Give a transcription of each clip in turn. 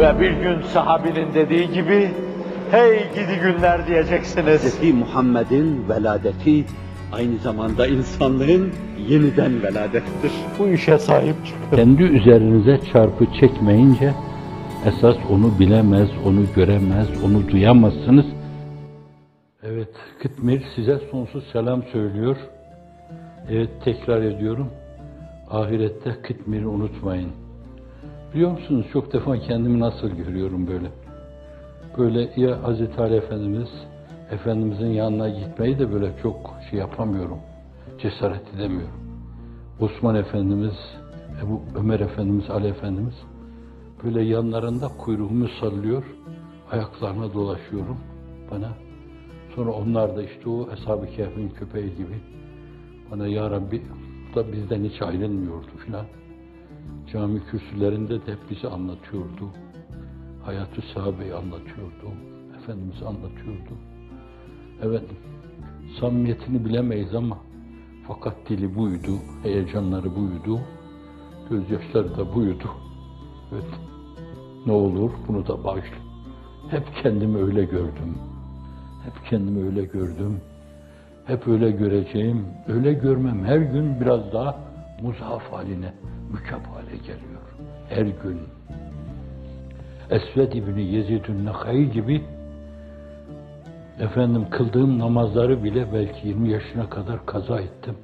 Ve bir gün sahabinin dediği gibi, hey gidi günler diyeceksiniz. Hz. Muhammed'in veladeti aynı zamanda insanlığın yeniden veladettir. Bu işe sahip çıkın. Kendi üzerinize çarpı çekmeyince esas onu bilemez, onu göremez, onu duyamazsınız. Evet, Kıtmir size sonsuz selam söylüyor. Evet, tekrar ediyorum. Ahirette Kıtmir'i unutmayın. Biliyor musunuz çok defa kendimi nasıl görüyorum böyle. Böyle ya Hazreti Ali Efendimiz, Efendimizin yanına gitmeyi de böyle çok şey yapamıyorum. Cesaret edemiyorum. Osman Efendimiz, Ebu Ömer Efendimiz, Ali Efendimiz böyle yanlarında kuyruğumu sallıyor, ayaklarına dolaşıyorum bana. Sonra onlar da işte o Eshab-ı Kehf'in köpeği gibi bana Ya Rabbi da bizden hiç ayrılmıyordu filan. Cami kürsülerinde de hep bizi anlatıyordu. Hayatı sahabeyi anlatıyordu. Efendimiz anlatıyordu. Evet, samimiyetini bilemeyiz ama fakat dili buydu, heyecanları buydu, gözyaşları da buydu. Evet, ne olur bunu da bağışla. Hep kendimi öyle gördüm. Hep kendimi öyle gördüm. Hep öyle göreceğim. Öyle görmem her gün biraz daha muzaf haline, mükap hale geliyor. Her gün. Esved İbni Yezid'ün Nekai gibi efendim kıldığım namazları bile belki 20 yaşına kadar kaza ettim.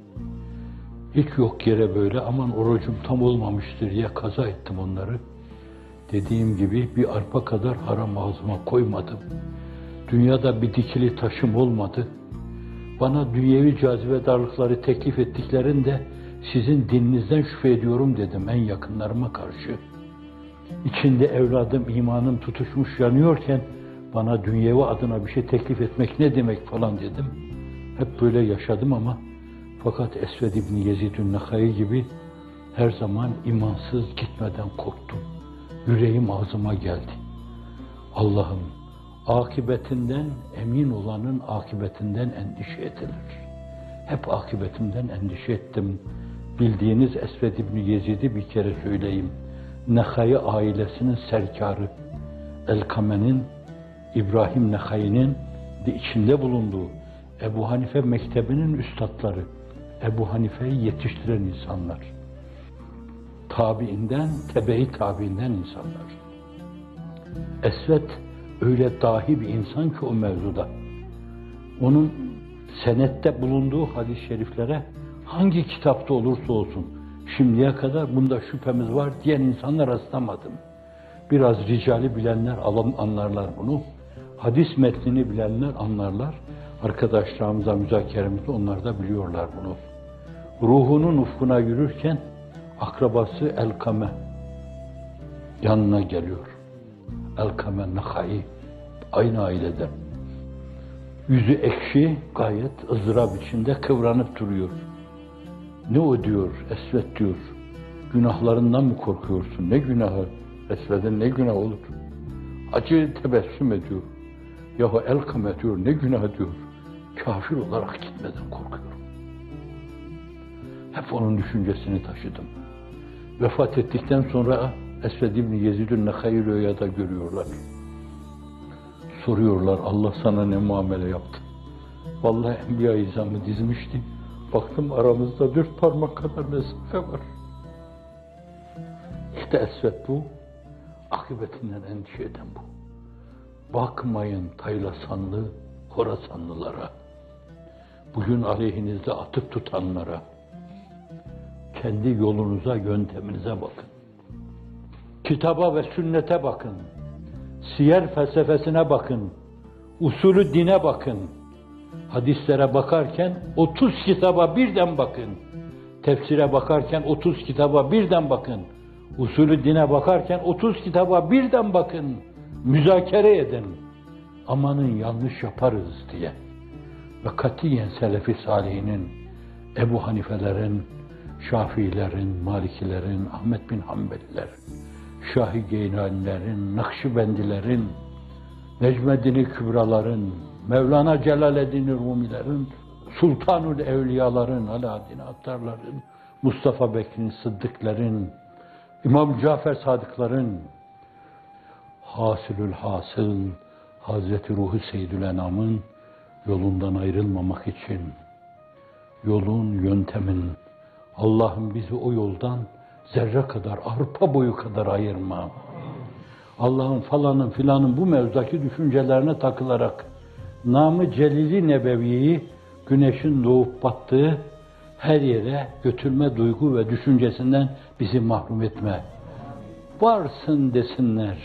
Hiç yok yere böyle aman orucum tam olmamıştır diye kaza ettim onları. Dediğim gibi bir arpa kadar haram ağzıma koymadım. Dünyada bir dikili taşım olmadı. Bana dünyevi cazibedarlıkları teklif ettiklerinde sizin dininizden şüphe ediyorum dedim en yakınlarıma karşı. İçinde evladım, imanım tutuşmuş yanıyorken bana dünyevi adına bir şey teklif etmek ne demek falan dedim. Hep böyle yaşadım ama fakat Esved İbni Yezid'ün Nekai gibi her zaman imansız gitmeden korktum. Yüreğim ağzıma geldi. Allah'ım akibetinden emin olanın akibetinden endişe edilir. Hep akibetimden endişe ettim. Bildiğiniz Esved İbni Yezid'i bir kere söyleyeyim. Nehay ailesinin serkarı, Elkame'nin, İbrahim Nehay'ın de içinde bulunduğu Ebu Hanife mektebinin üstadları, Ebu Hanife'yi yetiştiren insanlar. Tabiinden, tebe-i tabiinden insanlar. Esvet öyle dahi bir insan ki o mevzuda. Onun senette bulunduğu hadis-i şeriflere hangi kitapta olursa olsun şimdiye kadar bunda şüphemiz var diyen insanlar rastlamadım. Biraz ricali bilenler anlarlar bunu. Hadis metnini bilenler anlarlar. Arkadaşlarımıza müzakeremizde onlar da biliyorlar bunu. Ruhunun ufkuna yürürken akrabası Elkame yanına geliyor. Elkame Nakai aynı aileden. Yüzü ekşi, gayet ızdırap içinde kıvranıp duruyor. Ne o diyor, Esvet diyor. Günahlarından mı korkuyorsun? Ne günahı? Esved'in ne günah olur? Acı tebessüm ediyor. Yahu Elkame diyor, ne günah diyor. Kafir olarak gitmeden korkuyorum. Hep onun düşüncesini taşıdım. Vefat ettikten sonra Esved İbni Yezid'ün Nekhai rüyada görüyorlar. Soruyorlar Allah sana ne muamele yaptı? Vallahi Enbiya izamı dizmişti. Baktım aramızda dört parmak kadar mesafe var. İşte Esved bu. Akıbetinden endişe eden bu. Bakmayın Taylasanlı, Horasanlılara. Bugün aleyhinizde atıp tutanlara. Kendi yolunuza, yönteminize bakın. Kitaba ve sünnete bakın. Siyer felsefesine bakın. Usulü dine bakın. Hadislere bakarken 30 kitaba birden bakın. Tefsire bakarken 30 kitaba birden bakın. Usulü dine bakarken 30 kitaba birden bakın. Müzakere edin. Amanın yanlış yaparız diye. Ve katiyen Selefi Salihinin, Ebu Hanifelerin, Şafiilerin, Malikilerin, Ahmet bin Hanbeliler, Şahi Geynanilerin, Nakşibendilerin, Necmeddin Kübraların, Mevlana Celaleddin Rumilerin, Sultanul Evliyaların, Alaaddin Attarların, Mustafa Bekir'in Sıddıkların, İmam Cafer Sadıkların, Hasülül hasıl Hazreti Ruhu Seyyidül Enam'ın yolundan ayrılmamak için yolun, yöntemin Allah'ım bizi o yoldan zerre kadar, arpa boyu kadar ayırma. Allah'ın falanın filanın bu mevzudaki düşüncelerine takılarak namı Celili Nebevi'yi güneşin doğup battığı her yere götürme duygu ve düşüncesinden bizi mahrum etme. Varsın desinler.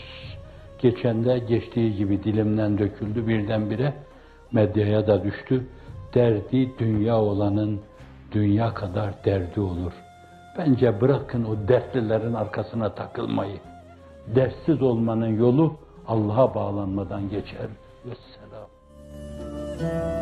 Geçen de geçtiği gibi dilimden döküldü birdenbire medyaya da düştü. Derdi dünya olanın dünya kadar derdi olur. Bence bırakın o dertlilerin arkasına takılmayı. Dertsiz olmanın yolu Allah'a bağlanmadan geçer. Vesselam. Thank you.